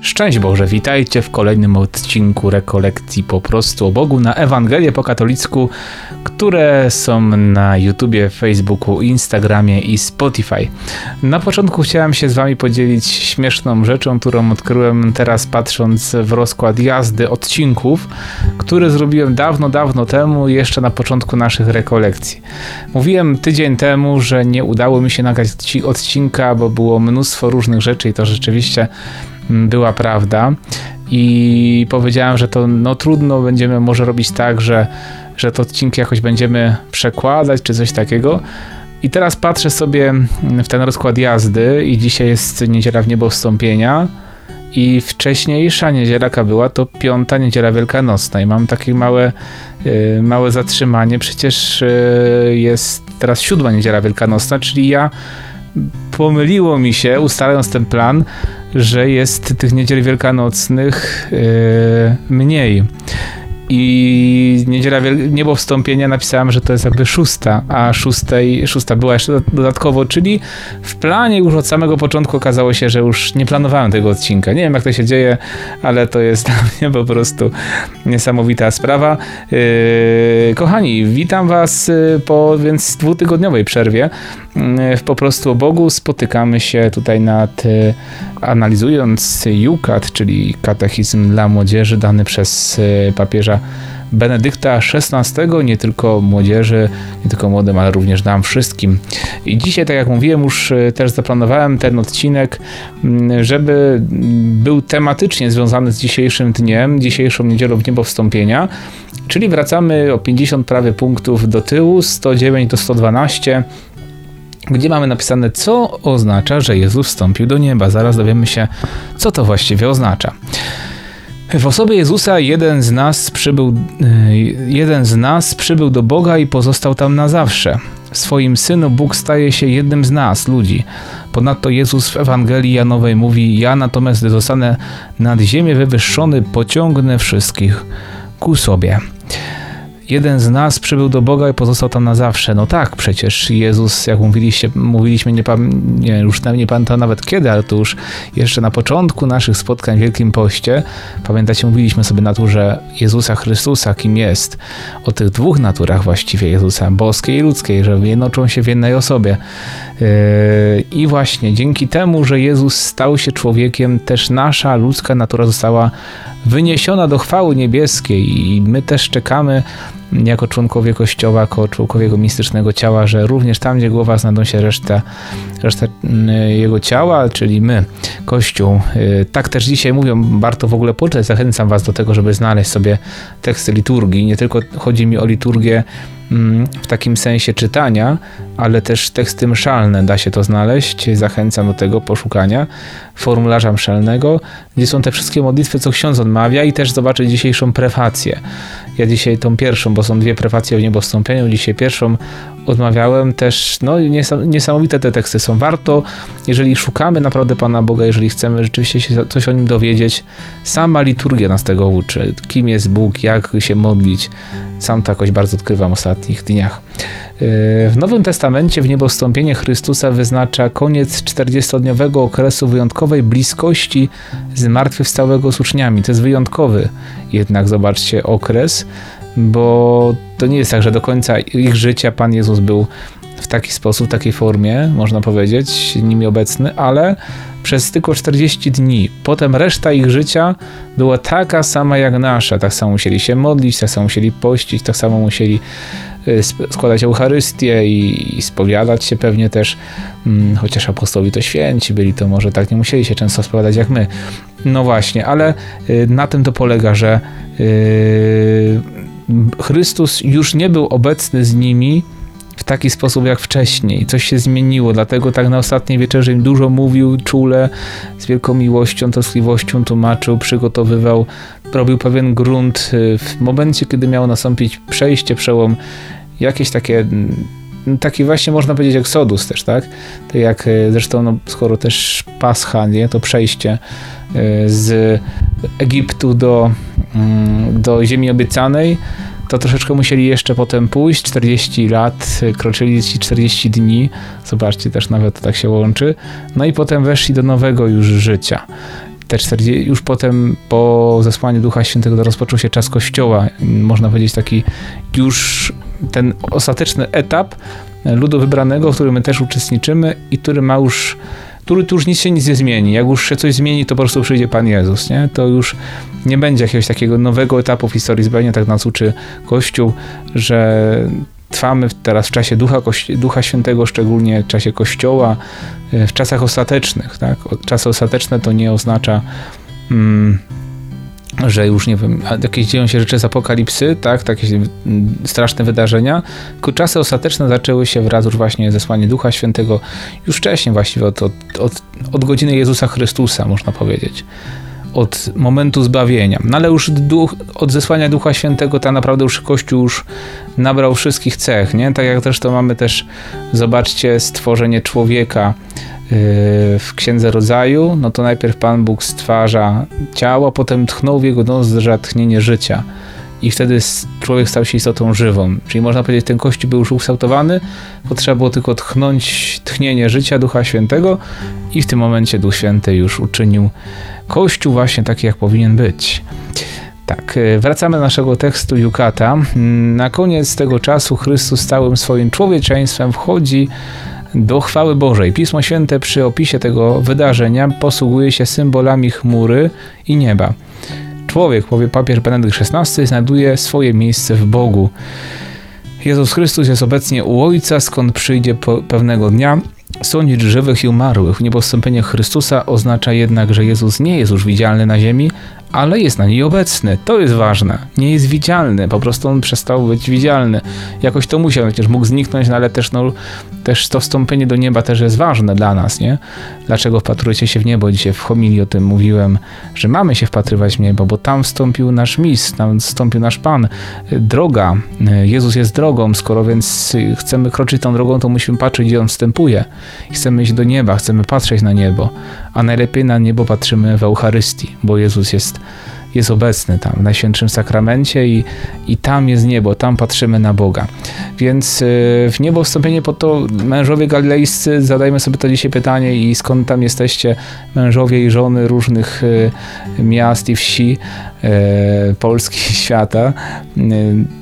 Szczęść Boże, witajcie w kolejnym odcinku rekolekcji po prostu o Bogu na Ewangelię po katolicku, które są na YouTubie, Facebooku, Instagramie i Spotify. Na początku chciałem się z wami podzielić śmieszną rzeczą, którą odkryłem teraz patrząc w rozkład jazdy odcinków, który zrobiłem dawno, dawno temu, jeszcze na początku naszych rekolekcji. Mówiłem tydzień temu, że nie udało mi się nagrać odcinka, bo było mnóstwo różnych rzeczy i to rzeczywiście była prawda. I powiedziałem, że to no trudno będziemy może robić tak, że, że to odcinki jakoś będziemy przekładać czy coś takiego. I teraz patrzę sobie w ten rozkład jazdy i dzisiaj jest niedziela w niebo wstąpienia. I wcześniejsza niedziela jaka była to piąta niedziela wielkanocna. I mam takie małe, yy, małe zatrzymanie, przecież yy, jest teraz siódma niedziela wielkanocna, czyli ja pomyliło mi się ustalając ten plan, że jest tych niedziel wielkanocnych yy, mniej. I niedziela niebo wstąpienia napisałem, że to jest jakby szósta, a szóstej, szósta była jeszcze dodatkowo, czyli w planie już od samego początku okazało się, że już nie planowałem tego odcinka. Nie wiem jak to się dzieje, ale to jest dla mnie po prostu niesamowita sprawa. Yy, kochani, witam was yy, po więc dwutygodniowej przerwie. Yy, w po prostu Bogu spotykamy się tutaj nad yy, analizując Jukat, czyli katechizm dla młodzieży dany przez yy, Benedykta XVI, nie tylko młodzieży, nie tylko młodym, ale również nam wszystkim. I dzisiaj, tak jak mówiłem, już e, też zaplanowałem ten odcinek, mm, żeby był tematycznie związany z dzisiejszym dniem, dzisiejszą niedzielą w niebo wstąpienia, czyli wracamy o 50 prawie punktów do tyłu, 109 do 112 gdzie mamy napisane, co oznacza, że Jezus wstąpił do nieba. Zaraz dowiemy się, co to właściwie oznacza. W osobie Jezusa jeden z nas przybył, e, jeden z nas przybył do Boga i pozostał tam na zawsze. W swoim Synu Bóg staje się jednym z nas, ludzi. Ponadto Jezus w Ewangelii Janowej mówi: Ja natomiast zostanę nad ziemię wywyższony, pociągnę wszystkich ku sobie jeden z nas przybył do Boga i pozostał tam na zawsze. No tak, przecież Jezus, jak mówiliście, mówiliśmy, nie, nie, już nie pamiętam nawet kiedy, ale to już jeszcze na początku naszych spotkań w Wielkim Poście, pamiętacie, mówiliśmy sobie naturze Jezusa Chrystusa, kim jest, o tych dwóch naturach właściwie Jezusa, boskiej i ludzkiej, że jednoczą się w jednej osobie. Yy, I właśnie dzięki temu, że Jezus stał się człowiekiem, też nasza ludzka natura została wyniesiona do chwały niebieskiej i my też czekamy jako członkowie Kościoła, jako członkowie jego mistycznego ciała, że również tam, gdzie głowa znajdą się reszta, mm, jego ciała, czyli my, Kościół. Y, tak też dzisiaj mówią, warto w ogóle poczytać, zachęcam was do tego, żeby znaleźć sobie teksty liturgii. Nie tylko chodzi mi o liturgię mm, w takim sensie czytania, ale też teksty mszalne da się to znaleźć. Zachęcam do tego poszukania formularza mszelnego, gdzie są te wszystkie modlitwy, co ksiądz odmawia i też zobaczyć dzisiejszą prefację. Ja dzisiaj tą pierwszą, bo są dwie prefacje o niebostąpieniu, dzisiaj pierwszą odmawiałem też, no niesamowite te teksty są. Warto, jeżeli szukamy naprawdę Pana Boga, jeżeli chcemy rzeczywiście się coś o Nim dowiedzieć, sama liturgia nas tego uczy. Kim jest Bóg, jak się modlić. Sam to jakoś bardzo odkrywam w ostatnich dniach. W Nowym Testamencie w niebostąpienie Chrystusa wyznacza koniec 40-dniowego okresu wyjątkowej bliskości zmartwychwstałego z uczniami. To jest wyjątkowy jednak, zobaczcie, okres, bo to nie jest tak, że do końca ich życia Pan Jezus był w taki sposób, w takiej formie, można powiedzieć, nimi obecny, ale przez tylko 40 dni. Potem reszta ich życia była taka sama jak nasza. Tak samo musieli się modlić, tak samo musieli pościć, tak samo musieli Y, składać Eucharystię i, spowiadać się pewnie też, hmm, chociaż apostołowie to święci byli, to może tak nie musieli się często spowiadać jak my. No właśnie, ale y, na tym to polega, że y, Chrystus już nie był obecny z nimi w taki sposób jak wcześniej. Coś się zmieniło, dlatego tak na ostatniej wieczerzy im dużo mówił, czule, z wielką miłością, troskliwością tłumaczył, przygotowywał, robił pewien grunt w momencie, kiedy miało nastąpić przejście, przełom jakieś takie taki właśnie można powiedzieć eksodus też, tak? Tak jak e, zresztą, no, skoro też Pascha, nie, to przejście e, z Egiptu do, mm, do ziemi obiecanej, to troszeczkę musieli jeszcze potem pójść, 40 lat, kroczyli 40 dni, zobaczcie, też nawet tak się łączy, no i potem weszli do nowego już życia. te 40, już potem po zesłaniu Ducha Świętego rozpoczął się czas Kościoła, można powiedzieć taki już ten ostateczny etap ludu wybranego, w którym my też uczestniczymy i który ma już który tu już nic się nic nie zmieni. Jak już się coś zmieni, to po prostu przyjdzie Pan Jezus, nie? To już nie będzie jakiegoś takiego nowego etapu w historii zbawienia, tak nas uczy Kościół, że trwamy teraz w czasie Ducha, Ducha Świętego, szczególnie w czasie Kościoła, w czasach ostatecznych. Tak? Czasy ostateczne to nie oznacza, mm, że już nie wiem, jakieś dzieją się rzeczy z apokalipsy, tak, takie straszne wydarzenia, tylko czasy ostateczne zaczęły się wraz już właśnie zesłanie Ducha Świętego już wcześniej właściwie od, od, od, od godziny Jezusa Chrystusa, można powiedzieć od momentu zbawienia. No ale już duch, od zesłania Ducha Świętego tak naprawdę już Kościół już nabrał wszystkich cech, nie? Tak jak też to mamy też, zobaczcie, stworzenie człowieka w Księdze Rodzaju, no to najpierw Pan Bóg stwarza ciało, potem tchnął w jego nozdrza tchnienie życia i wtedy człowiek stał się istotą żywą. Czyli można powiedzieć, ten kościół był już ukształtowany, bo trzeba było tylko tchnąć tchnienie życia Ducha Świętego i w tym momencie Duch Święty już uczynił kościół właśnie taki, jak powinien być. Tak, e, wracamy do naszego tekstu Jukata. Na koniec tego czasu Chrystus całym swoim człowieczeństwem wchodzi do chwały Bożej. Pismo Święte przy opisie tego wydarzenia posługuje się symbolami chmury i nieba. Człowiek, powie papież Benedykt XVI, znajduje swoje miejsce w Bogu. Jezus Chrystus jest obecnie u Ojca, skąd przyjdzie pewnego dnia sądzić żywych i umarłych. Niebostąpienie Chrystusa oznacza jednak, że Jezus nie jest już widzialny na ziemi, ale jest na niej obecny. To jest ważne. Nie jest widzialny, po prostu on przestał być widzialny. Jakoś to musiał, przecież mógł zniknąć, no ale też, no, też to wstąpienie do nieba też jest ważne dla nas, nie? Dlaczego wpatrujecie się w niebo? Dzisiaj w homilii o tym mówiłem, że mamy się wpatrywać w niebo, bo tam wstąpił nasz mistrz, tam wstąpił nasz Pan. Droga, Jezus jest drogą, skoro więc chcemy kroczyć tą drogą, to musimy patrzeć, gdzie On wstępuje. Chcemy iść do nieba, chcemy patrzeć na niebo, a najlepiej na niebo patrzymy w Eucharystii, bo Jezus jest jest obecny tam w Najświętszym Sakramencie i, i tam jest niebo, tam patrzymy na Boga. Więc y, w niebo wstąpienie po to mężowie galilejscy, zadajmy sobie to dzisiaj pytanie i skąd tam jesteście mężowie i żony różnych y, miast i wsi y, Polski świata.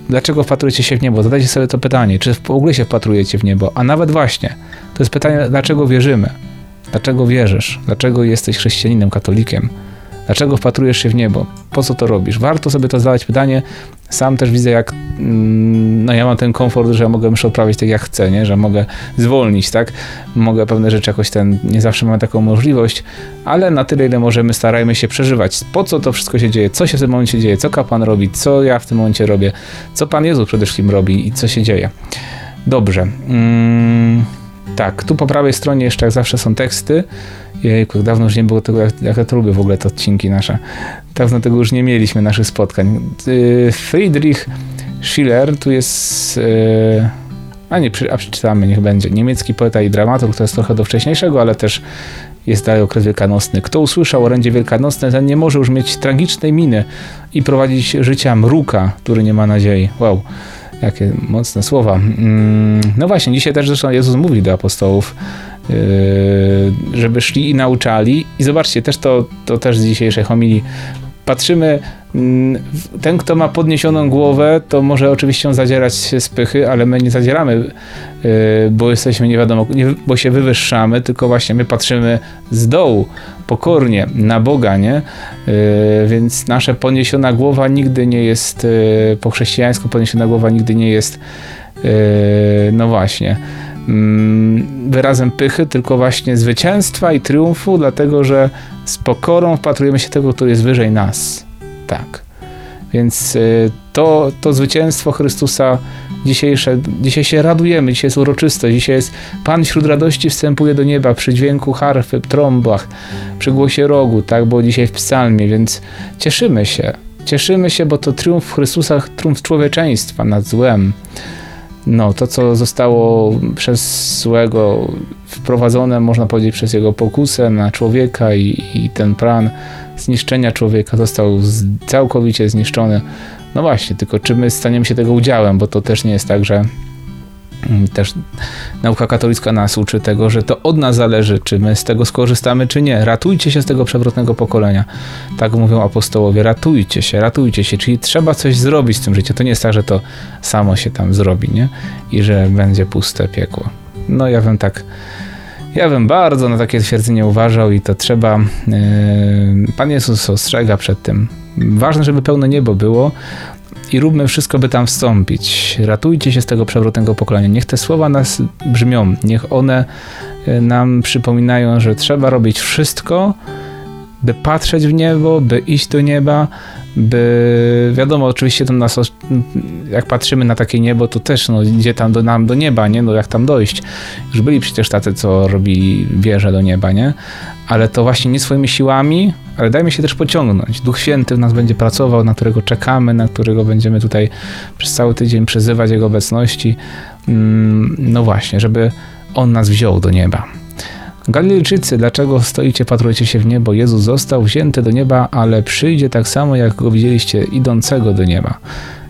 Dlaczego wpatrujecie się w niebo? Zadajcie sobie to pytanie, czy w ogóle się wpatrujecie w niebo? A nawet właśnie, to jest pytanie, dlaczego wierzymy? Dlaczego wierzysz? Dlaczego jesteś chrześcijaninem, katolikiem? Dlaczego wpatrujesz się w niebo? Po co to robisz? Warto sobie to zadać pytanie. Sam też widzę, jak mm, no ja mam ten komfort, że mogę już odprawić tak jak chcę, nie? że mogę zwolnić, tak? Mogę pewne rzeczy jakoś ten, nie zawsze mamy taką możliwość, ale na tyle, ile możemy, starajmy się przeżywać. Po co to wszystko się dzieje? Co się w tym momencie dzieje? Co kapłan robi? Co ja w tym momencie robię? Co Pan Jezus przede wszystkim robi i co się dzieje? Dobrze. Mm, tak, tu po prawej stronie jeszcze jak zawsze są teksty. Jejku, dawno już nie było tego, jak, jak ja to lubię w ogóle te odcinki nasze. Dawno tego już nie mieliśmy, naszych spotkań. Y, Friedrich Schiller, tu jest... Y, a nie, a przeczytamy, niech będzie. Niemiecki poeta i dramaturg, to jest trochę do wcześniejszego, ale też jest dalej okres wielkanocny. Kto usłyszał orędzie wielkanocne, ten nie może już mieć tragicznej miny i prowadzić życia mruka, który nie ma nadziei. Wow, jakie mocne słowa. Mm, no właśnie, dzisiaj też zresztą Jezus mówi do apostołów, Yy, żeby szli i nauczali. I zobaczcie, też to, to też z dzisiejszej homilii patrzymy, mm, ten, kto ma podniesioną głowę, to może oczywiście zadzierać się z pychy, ale my nie zadzieramy, yy, bo jesteśmy nie wiadomo, bo się wywyższamy, tylko właśnie my patrzymy z dołu, pokornie, na Boga, nie? Yy, więc nasza podniesiona głowa nigdy nie jest, po chrześcijańsku podniesiona głowa nigdy nie jest, no właśnie, wyrazem pychy, tylko właśnie zwycięstwa i triumfu, dlatego że z pokorą wpatrujemy się tego, który jest wyżej nas. Tak. Więc y, to, to zwycięstwo Chrystusa dzisiejsze, dzisiaj się radujemy, dzisiaj jest uroczyste, dzisiaj jest Pan wśród radości wstępuje do nieba przy dźwięku harfy, trąbach, przy głosie rogu, tak było dzisiaj w psalmie, więc cieszymy się. Cieszymy się, bo to triumf Chrystusa, triumf człowieczeństwa nad złem no, to co zostało przez złego wprowadzone, można powiedzieć, przez jego pokusę na człowieka i, i ten plan zniszczenia człowieka został z, całkowicie zniszczony. No właśnie, tylko czy my staniemy się tego udziałem, bo to też nie jest tak, że też nauka katolicka nas uczy tego, że to od nas zależy, czy my z tego skorzystamy, czy nie. Ratujcie się z tego przewrotnego pokolenia. Tak mówią apostołowie, ratujcie się, ratujcie się. Czyli trzeba coś zrobić z tym życiem. To nie jest tak, że to samo się tam zrobi, nie? I że będzie puste piekło. No ja bym tak, ja bym bardzo na takie twierdzenie uważał i to trzeba, yy, Pan Jezus ostrzega przed tym. Ważne, żeby pełne niebo było, i róbmy wszystko, by tam wstąpić. Ratujcie się z tego przewrotnego pokolenia. Niech te słowa nas brzmią, niech one e, nam przypominają, że trzeba robić wszystko, by patrzeć w niebo, by iść do nieba, by wiadomo, oczywiście to nas, jak patrzymy na takie niebo, to też no, idzie tam do, nam do nieba, nie? No jak tam dojść? Już byli przecież tacy, co robili wieże do nieba, nie? Ale to właśnie nie swoimi siłami, ale dajmy się też pociągnąć. Duch Święty w nas będzie pracował, na którego czekamy, na którego będziemy tutaj przez cały tydzień przezywać Jego obecności. Mm, no właśnie, żeby On nas wziął do nieba. Galilejczycy, dlaczego stoicie, patrujecie się w niebo? Jezus został wzięty do nieba, ale przyjdzie tak samo, jak go widzieliście idącego do nieba.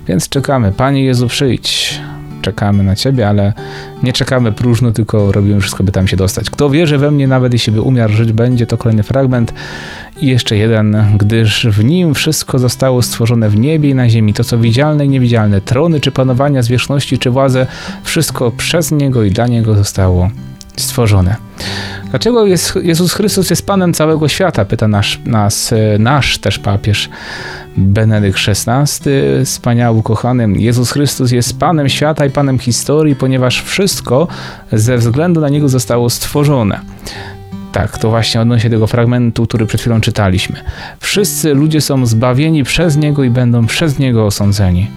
Więc czekamy. Panie Jezu, przyjdź. Czekamy na Ciebie, ale nie czekamy próżno, tylko robimy wszystko, by tam się dostać. Kto wierzy we mnie, nawet jeśli by umiar żyć będzie, to kolejny fragment. I jeszcze jeden, gdyż w nim wszystko zostało stworzone w niebie i na ziemi, to co widzialne i niewidzialne, trony czy panowania, zwierzchności czy władze, wszystko przez Niego i dla Niego zostało stworzone. Dlaczego jest, Jezus Chrystus jest Panem całego świata? Pyta nasz, nas, e, nasz też papież Benedykt XVI, wspaniały, kochany. Jezus Chrystus jest Panem świata i Panem historii, ponieważ wszystko ze względu na Niego zostało stworzone. Tak, to właśnie odnosi się tego fragmentu, który przed chwilą czytaliśmy. Wszyscy ludzie są zbawieni przez Niego i będą przez Niego osądzeni.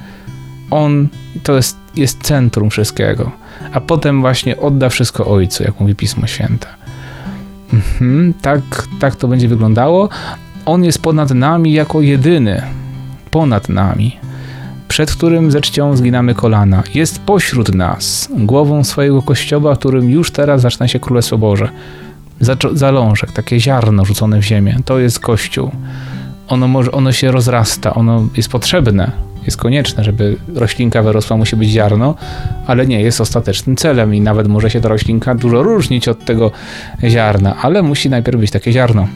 On to jest, jest centrum wszystkiego, a potem właśnie odda wszystko Ojcu, jak mówi Pismo Święte. Mhm, tak, tak to będzie wyglądało. On jest ponad nami jako jedyny, ponad nami, przed którym ze czcią zginamy kolana. Jest pośród nas, głową swojego kościoła, którym już teraz zaczyna się Królestwo Boże. Zalążek, takie ziarno rzucone w ziemię, to jest Kościół. Ono, może, ono się rozrasta, ono jest potrzebne, jest konieczne, żeby roślinka wyrosła, musi być ziarno, ale nie jest ostatecznym celem i nawet może się ta roślinka dużo różnić od tego ziarna, ale musi najpierw być takie ziarno.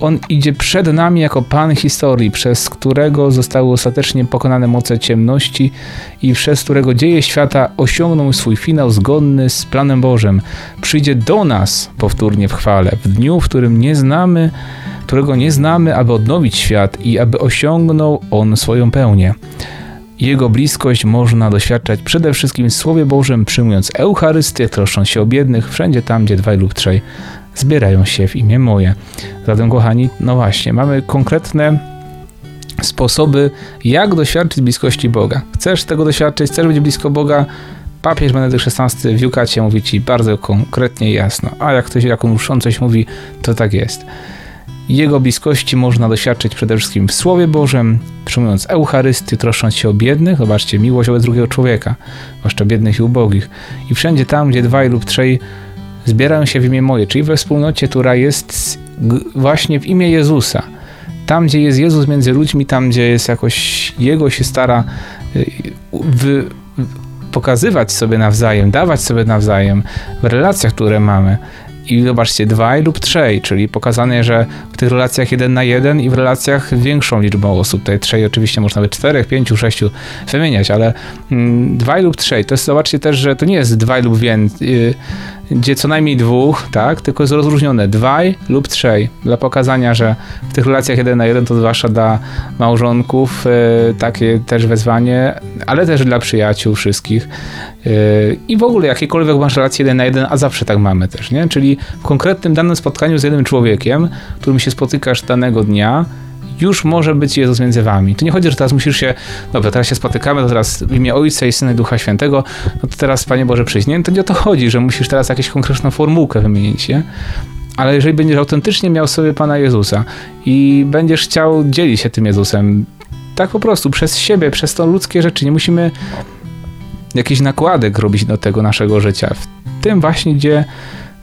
On idzie przed nami jako Pan historii, przez którego zostały ostatecznie pokonane moce ciemności i przez którego dzieje świata osiągną swój finał zgodny z planem Bożym. Przyjdzie do nas powtórnie w chwale, w dniu, w którym nie znamy którego nie znamy, aby odnowić świat i aby osiągnął on swoją pełnię. Jego bliskość można doświadczać przede wszystkim w Słowie Bożym, przyjmując Eucharystię, troszcząc się o biednych, wszędzie tam, gdzie dwaj lub trzej zbierają się w imię moje. Zatem, kochani, no właśnie, mamy konkretne sposoby, jak doświadczyć bliskości Boga. Chcesz tego doświadczyć, chcesz być blisko Boga, papież Benedykt XVI w Jukacie mówi ci bardzo konkretnie i jasno, a jak ktoś, jak on coś mówi, to tak jest. Jego bliskości można doświadczyć przede wszystkim w Słowie Bożym, przyjmując Eucharystię, troszcząc się o biednych, zobaczcie, miłość wobec drugiego człowieka, zwłaszcza biednych i ubogich. I wszędzie tam, gdzie dwaj lub trzej zbierają się w imię moje, czyli we wspólnocie, która jest właśnie w imię Jezusa. Tam, gdzie jest Jezus między ludźmi, tam, gdzie jest jakoś Jego się stara y, pokazywać sobie nawzajem, dawać sobie nawzajem w relacjach, które mamy. I zobaczcie, dwaj lub trzej, czyli pokazane, że w tych relacjach jeden na jeden i w relacjach większą liczbą osób, tutaj trzej oczywiście można by czterech, pięciu, sześciu wymieniać, ale mm, dwaj lub trzej, to jest, zobaczcie też, że to nie jest dwaj lub więcej, y, gdzie co najmniej dwóch, tak, tylko jest rozróżnione. Dwaj lub trzej, dla pokazania, że w tych relacjach jeden na jeden to zwłaszcza dla małżonków y, takie też wezwanie, ale też dla przyjaciół wszystkich. Y, i w ogóle jakiekolwiek masz relacje jeden na jeden, a zawsze tak mamy też, nie, czyli w konkretnym danym spotkaniu z jednym człowiekiem, którym się spotykasz danego dnia, już może być Jezus między wami. To nie chodzi, że teraz musisz się, dobra, teraz się spotykamy, to teraz w imię Ojca i Syna i Ducha Świętego, no to teraz Panie Boże przyjść. Nie, to nie o to chodzi, że musisz teraz jakąś konkretną formułkę wymienić, nie? Ale jeżeli będziesz autentycznie miał sobie Pana Jezusa i będziesz chciał dzielić się tym Jezusem, tak po prostu, przez siebie, przez to ludzkie rzeczy, nie musimy jakiś nakładek robić do tego naszego życia. W tym właśnie, gdzie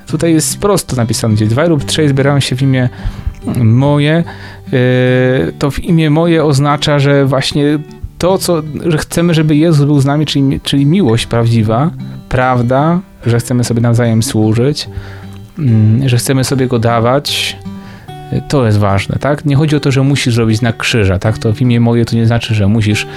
tutaj jest prosto napisane, gdzie dwaj lub trzej zbierają się w imię moje, e, to w imię moje oznacza, że właśnie to, co że chcemy, żeby Jezus był z nami, czyli, czyli miłość prawdziwa, prawda, że chcemy sobie nawzajem służyć, mm, że chcemy sobie go dawać, to jest ważne, tak? Nie chodzi o to, że musisz robić znak krzyża, tak? To w imię moje to nie znaczy, że musisz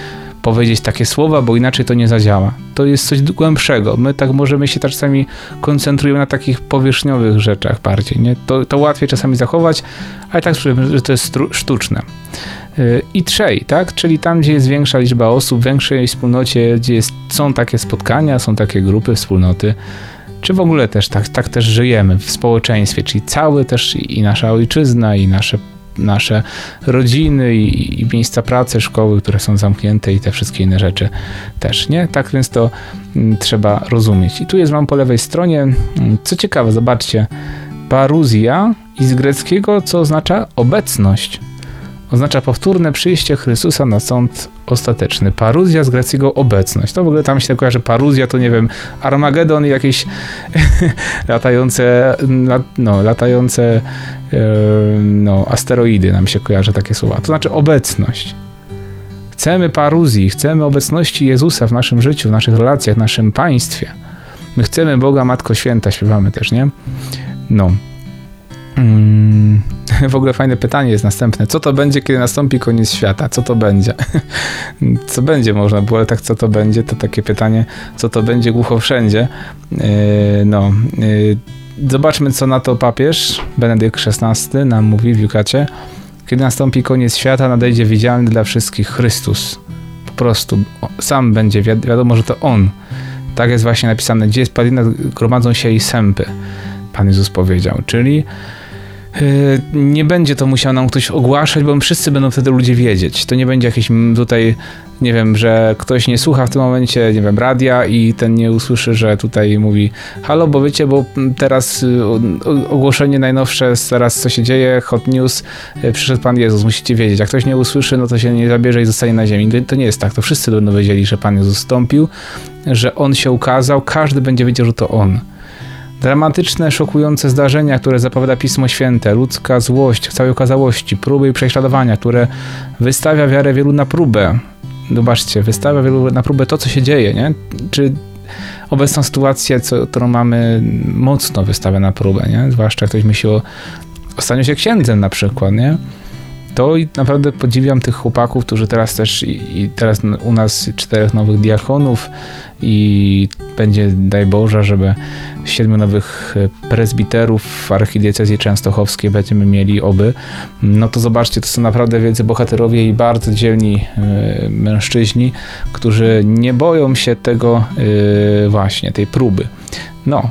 powiedzieć takie słowa, bo inaczej to nie zadziała. To jest coś głębszego. My tak możemy się czasami koncentrujemy na takich powierzchniowych rzeczach bardziej, nie? To, to łatwiej czasami zachować, ale tak że to jest sztuczne. Y, I trzej, tak? Czyli tam, gdzie jest większa liczba osób, w większej wspólnocie, gdzie jest, są takie spotkania, są takie grupy, wspólnoty, czy w ogóle też tak, tak też żyjemy w społeczeństwie, czyli cały też i nasza ojczyzna, i nasze, nasze rodziny, i, i miejsca pracy, szkoły, które są zamknięte i te wszystkie inne rzeczy też, nie? Tak więc to mm, trzeba rozumieć. I tu jest wam po lewej stronie, mm, co ciekawe, zobaczcie, paruzja i z greckiego, co oznacza obecność oznacza powtórne przyjście Chrystusa na sąd ostateczny. Paruzja z greckiego obecność. To w ogóle tam się kojarzy paruzja, to nie wiem, Armagedon i jakieś latające, no, latające no, asteroidy nam się kojarzy takie słowa. To znaczy obecność. Chcemy paruzji, chcemy obecności Jezusa w naszym życiu, w naszych relacjach, w naszym państwie. My chcemy Boga Matko Święta, śpiewamy też, nie? No. Mm, w ogóle fajne pytanie jest następne. Co to będzie, kiedy nastąpi koniec świata? Co to będzie? co będzie można było, ale tak co to będzie, to takie pytanie, co to będzie głucho wszędzie. Yy, no, yy, zobaczmy, co na to papież Benedykt XVI nam mówi w Jukacie. Kiedy nastąpi koniec świata, nadejdzie widzialny dla wszystkich Chrystus. Po prostu sam będzie, wi wiadomo, że to On. Tak jest właśnie napisane, gdzie jest padlina, gromadzą się i sępy. Pan Jezus powiedział, czyli nie będzie to musiał nam ktoś ogłaszać, bo wszyscy będą wtedy ludzie wiedzieć. To nie będzie jakieś tutaj, nie wiem, że ktoś nie słucha w tym momencie, nie wiem, radia i ten nie usłyszy, że tutaj mówi halo, bo wiecie, bo teraz y, ogłoszenie najnowsze, teraz co się dzieje, hot news, y, przyszedł Pan Jezus, musicie wiedzieć. Jak ktoś nie usłyszy, no to się nie zabierze i zostanie na ziemi. To nie jest tak, to wszyscy będą wiedzieli, że Pan Jezus stąpił, że On się ukazał, każdy będzie wiedział, że to On. Dramatyczne, szokujące zdarzenia, które zapowiada Pismo Święte, ludzka złość w całej okazałości, próby i prześladowania, które wystawia wiarę wielu na próbę. Zobaczcie, wystawia wielu na próbę to, co się dzieje, nie? Czy obecną sytuację, co, którą mamy, mocno wystawia na próbę, nie? Zwłaszcza ktoś myśli o, o staniu się księdzem na przykład, nie? To i naprawdę podziwiam tych chłopaków, którzy teraz też i, i teraz u nas czterech nowych diakonów i będzie, daj Boże, żeby siedmiu nowych e, prezbiterów w archidiecezji częstochowskiej będziemy mieli oby, no to zobaczcie, to są naprawdę wielcy bohaterowie i bardzo dzielni e, mężczyźni, którzy nie boją się tego e, właśnie, tej próby. No,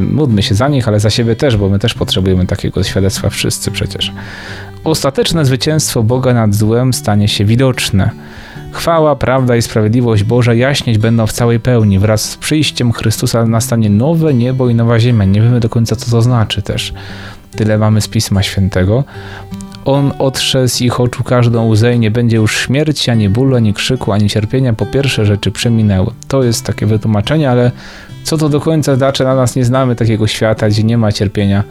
módlmy się za nich, ale za siebie też, bo my też potrzebujemy takiego świadectwa wszyscy przecież. Ostateczne zwycięstwo Boga nad złem stanie się widoczne. Chwała, prawda i sprawiedliwość Boża jaśnieć będą w całej pełni. Wraz z przyjściem Chrystusa nastanie nowe niebo i nowa ziemia. Nie wiemy do końca, co to znaczy też. Tyle mamy z Pisma Świętego. On otrze z ich oczu każdą łzę i nie będzie już śmierci, ani bólu, ani krzyku, ani cierpienia. Po pierwsze rzeczy przeminęły. To jest takie wytłumaczenie, ale co to do końca znaczy, na nas nie znamy takiego świata, gdzie nie ma cierpienia.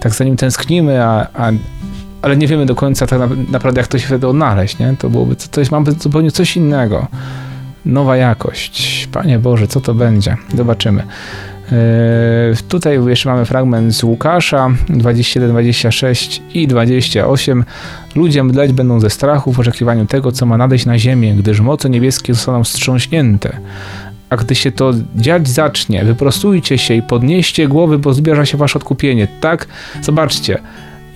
Tak za nim tęsknimy, a, a ale nie wiemy do końca tak naprawdę, jak to się wtedy odnaleźć, nie? To byłoby, to mamy zupełnie coś innego. Nowa jakość. Panie Boże, co to będzie? Zobaczymy. Yy, tutaj jeszcze mamy fragment z Łukasza 21, 26 i 28. Ludzie mdleć będą ze strachu w oczekiwaniu tego, co ma nadejść na ziemię, gdyż moce niebieskie zostaną wstrząśnięte. A gdy się to dziać zacznie, wyprostujcie się i podnieście głowy, bo zbierza się wasze odkupienie. Tak? Zobaczcie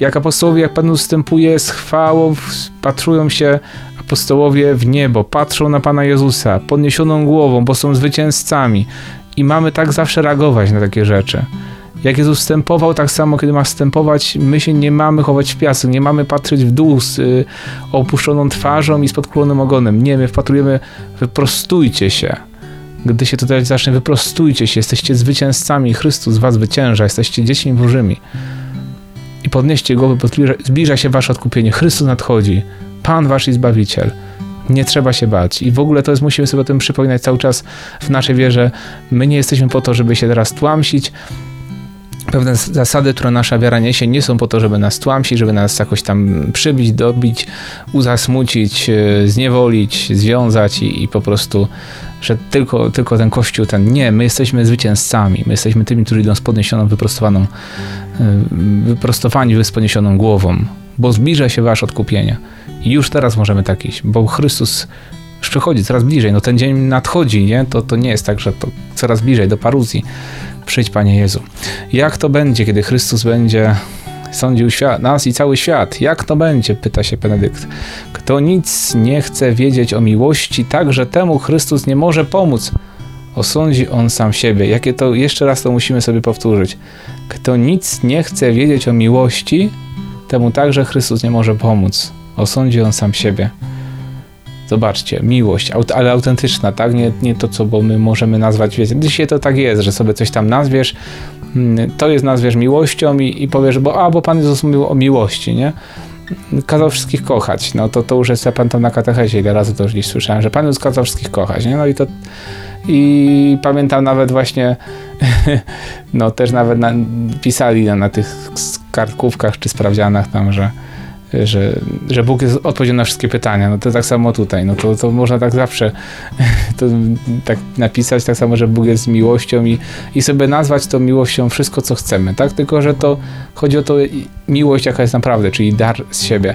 jak apostołowie, jak Pan ustępuje z chwałą, patrują się apostołowie w niebo, patrzą na Pana Jezusa podniesioną głową, bo są zwycięzcami. I mamy tak zawsze reagować na takie rzeczy. Jak Jezus wstępował, tak samo kiedy ma wstępować, my się nie mamy chować w piasek, nie mamy patrzeć w dół z y, opuszczoną twarzą i z podkulonym ogonem. Nie, my wpatrujemy, wyprostujcie się. Gdy się tutaj zacznie, wyprostujcie się, jesteście zwycięzcami, Chrystus was wycięża, jesteście dziećmi bożymi i podnieście głowy, bo zbliża, zbliża się wasze odkupienie. Chrystus nadchodzi. Pan wasz i Zbawiciel. Nie trzeba się bać. I w ogóle to jest, musimy sobie o tym przypominać cały czas w naszej wierze. My nie jesteśmy po to, żeby się teraz tłamsić, pewne zasady, które nasza wiara niesie, nie są po to, żeby nas tłamsić, żeby nas jakoś tam przybić, dobić, uzasmucić, e, zniewolić, związać i, i po prostu, że tylko, tylko ten Kościół, ten nie, my jesteśmy zwycięzcami, my jesteśmy tymi, którzy idą z podniesioną, wyprostowaną, e, wyprostowani z podniesioną głową, bo zbliża się wasz odkupienie. I już teraz możemy tak iść, bo Chrystus już przychodzi coraz bliżej. No ten dzień nadchodzi, nie? To, to nie jest tak, że to coraz bliżej do paruzji. Przyjdź, Panie Jezu. Jak to będzie, kiedy Chrystus będzie sądził świat, nas i cały świat? Jak to będzie? Pyta się Benedykt. Kto nic nie chce wiedzieć o miłości, także temu Chrystus nie może pomóc. Osądzi on sam siebie. Jakie to, jeszcze raz to musimy sobie powtórzyć. Kto nic nie chce wiedzieć o miłości, temu także Chrystus nie może pomóc. Osądzi on sam siebie. Zobaczcie, miłość, ale autentyczna, tak? Nie, nie to, co bo my możemy nazwać, wiecie, dzisiaj to tak jest, że sobie coś tam nazwiesz, mm, to jest nazwiesz miłością i, i powiesz, bo a, bo Pan Jezus mówił o miłości, nie? Kazał wszystkich kochać, no to, to już jest, ja pamiętam na katechezie, ile razy to już gdzieś słyszałem, że Pan Jezus kazał wszystkich kochać, nie? No i to i pamiętam nawet właśnie, no też nawet na, pisali na, na tych kartkówkach czy sprawdzianach tam, że że, że Bóg jest odpowiedzią na wszystkie pytania. No to tak samo tutaj. No to, to można tak zawsze to tak napisać, tak samo, że Bóg jest miłością i, i sobie nazwać to miłością wszystko, co chcemy, tak? Tylko, że to chodzi o to miłość, jaka jest naprawdę, czyli dar z siebie.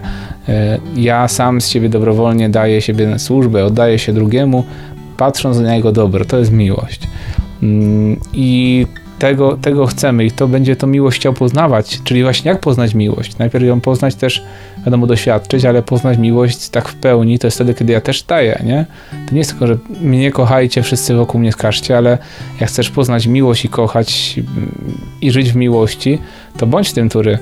E, ja sam z siebie dobrowolnie daję siebie na służbę, oddaję się drugiemu, patrząc na jego dobro. To jest miłość. Mm, I tego, tego chcemy i to będzie to miłość chciał poznawać, czyli właśnie jak poznać miłość. Najpierw ją poznać też, wiadomo, doświadczyć, ale poznać miłość tak w pełni, to jest wtedy, kiedy ja też daję, nie? To nie jest tylko, że mnie kochajcie, wszyscy wokół mnie skażcie, ale jak chcesz poznać miłość i kochać i żyć w miłości, to bądź tym, który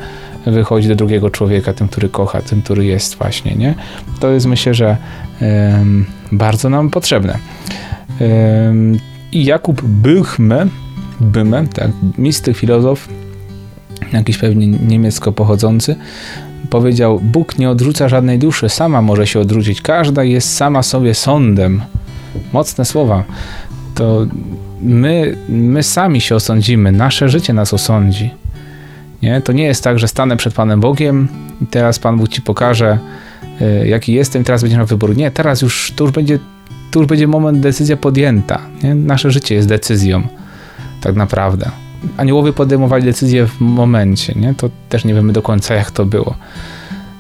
wychodzi do drugiego człowieka, tym, który kocha, tym, który jest właśnie, nie? To jest myślę, że um, bardzo nam potrzebne. I Jakub Bychme Böhme, tak, mistyk, filozof, jakiś pewnie niemiecko pochodzący, powiedział: Bóg nie odrzuca żadnej duszy, sama może się odrzucić. Każda jest sama sobie sądem. Mocne słowa. To my, my sami się osądzimy, nasze życie nas osądzi. Nie? To nie jest tak, że stanę przed Panem Bogiem i teraz Pan Bóg ci pokaże, jaki jestem, teraz będziesz miał wybór. Nie, teraz już to już będzie, to już będzie moment, decyzja podjęta. Nie? Nasze życie jest decyzją tak naprawdę. Aniołowie podejmowali decyzje w momencie, nie? To też nie wiemy do końca, jak to było.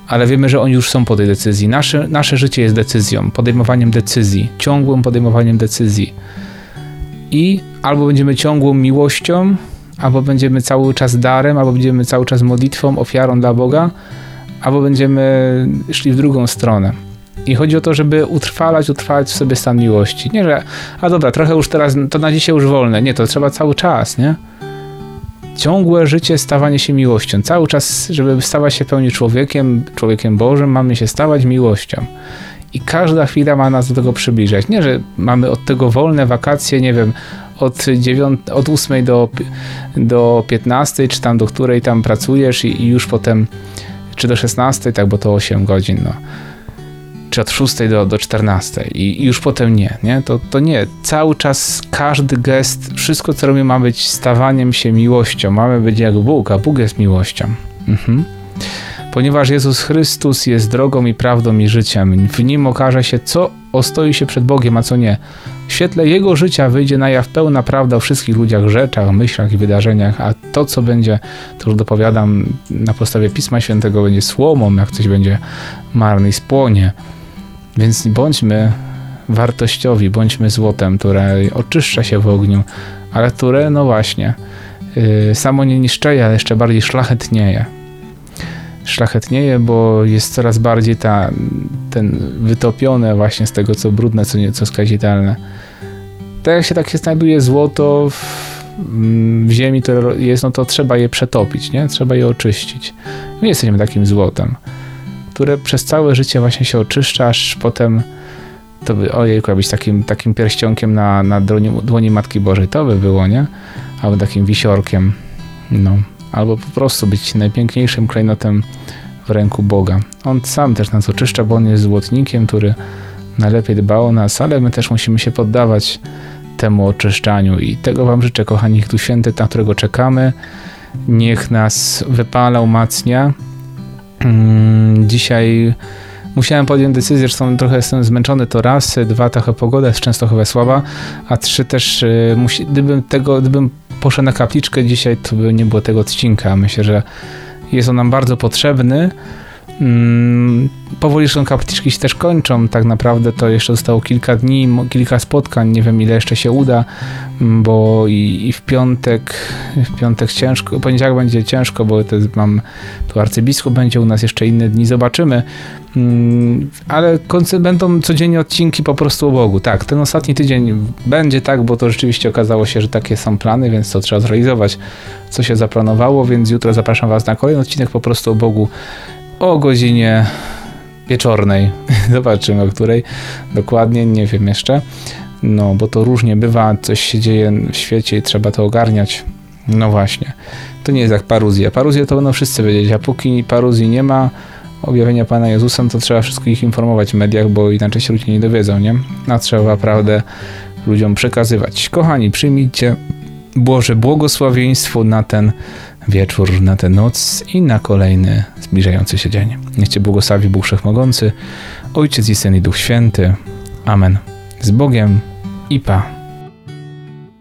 Ale wiemy, że oni już są po tej decyzji. Nasze, nasze życie jest decyzją, podejmowaniem decyzji, ciągłym podejmowaniem decyzji. I albo będziemy ciągłą miłością, albo będziemy cały czas darem, albo będziemy cały czas modlitwą, ofiarą dla Boga, albo będziemy szli w drugą stronę. I chodzi o to, żeby utrwalać, utrwalać w sobie stan miłości. Nie, że a dobra, trochę już teraz, to na dzisiaj już wolne. Nie, to trzeba cały czas, nie? Ciągłe życie, stawanie się miłością. Cały czas, żeby stawać się pełni człowiekiem, człowiekiem Bożym, mamy się stawać miłością. I każda chwila ma nas do tego przybliżać. Nie, że mamy od tego wolne wakacje, nie wiem, od, 9, od 8 do, do 15, czy tam do której tam pracujesz i, i już potem, czy do 16, tak, bo to 8 godzin, no czy od 6 do, do 14 i, i już potem nie, nie? To, to nie. Cały czas każdy gest, wszystko co robimy ma być stawaniem się miłością. Mamy być jak Bóg, a Bóg jest miłością. Mhm. Ponieważ Jezus Chrystus jest drogą i prawdą i życiem. W Nim okaże się, co ostoi się przed Bogiem, a co nie. W świetle Jego życia wyjdzie na jaw pełna prawda o wszystkich ludziach, rzeczach, myślach i wydarzeniach, a to, co będzie, to już dopowiadam na podstawie Pisma Świętego, będzie słomą, jak coś będzie marny i spłonie. Więc bądźmy wartościowi, bądźmy złotem, które oczyszcza się w ogniu, ale które, no właśnie, yy, samo nie niszczeje, ale jeszcze bardziej szlachetnieje. Szlachetnieje, bo jest coraz bardziej ta, ten wytopione właśnie z tego, co brudne, co, nie, co skazitelne. Tak jak się tak się znajduje złoto w, w ziemi, które jest, no to trzeba je przetopić, nie? Trzeba je oczyścić. My jesteśmy takim złotem które przez całe życie właśnie się oczyszcza, aż potem to by, ojejku, być takim, takim pierścionkiem na, na dłoni, dłoni Matki Bożej, to by było, nie? Albo takim wisiorkiem, no. Albo po prostu być najpiękniejszym klejnotem w ręku Boga. On sam też nas oczyszcza, bo On jest złotnikiem, który najlepiej dba o nas, ale my też musimy się poddawać temu oczyszczaniu i tego Wam życzę, kochani tu święty, na którego czekamy, niech nas wypala, umacnia. Mm, dzisiaj musiałem podjąć decyzję, że trochę jestem zmęczony, to raz, dwa, trochę pogoda jest często chyba słaba, a trzy też, y, musi, gdybym tego, gdybym poszedł na kapliczkę dzisiaj, to by nie było tego odcinka. Myślę, że jest on nam bardzo potrzebny. Mm, powoli zresztą kapliczki się też kończą. Tak naprawdę to jeszcze zostało kilka dni, kilka spotkań. Nie wiem ile jeszcze się uda, mm, bo i, i w piątek, w piątek ciężko, poniedziałek będzie ciężko, bo to mam tu arcybiskup będzie u nas jeszcze inne dni, zobaczymy. Mm, ale będą codziennie odcinki po prostu o Bogu. Tak, ten ostatni tydzień będzie tak, bo to rzeczywiście okazało się, że takie są plany, więc to trzeba zrealizować, co się zaplanowało, więc jutro zapraszam Was na kolejny odcinek po prostu o Bogu o godzinie wieczornej. Zobaczymy, o której dokładnie, nie wiem jeszcze. No, bo to różnie bywa, coś się dzieje w świecie i trzeba to ogarniać. No właśnie. To nie jest jak paruzja. Paruzję to będą wszyscy wiedzieć, a póki paruzji nie ma, objawienia Pana Jezusa, to trzeba wszystkich informować w mediach, bo inaczej się ludzie nie dowiedzą, nie? A trzeba prawdę ludziom przekazywać. Kochani, przyjmijcie Boże błogosławieństwo na ten wieczór, na tę noc i na kolejny zbliżający się dzień. Niech Cię błogosławi Bóg Wszechmogący, Ojciec i Syn i Duch Święty. Amen. Z Bogiem i Pa.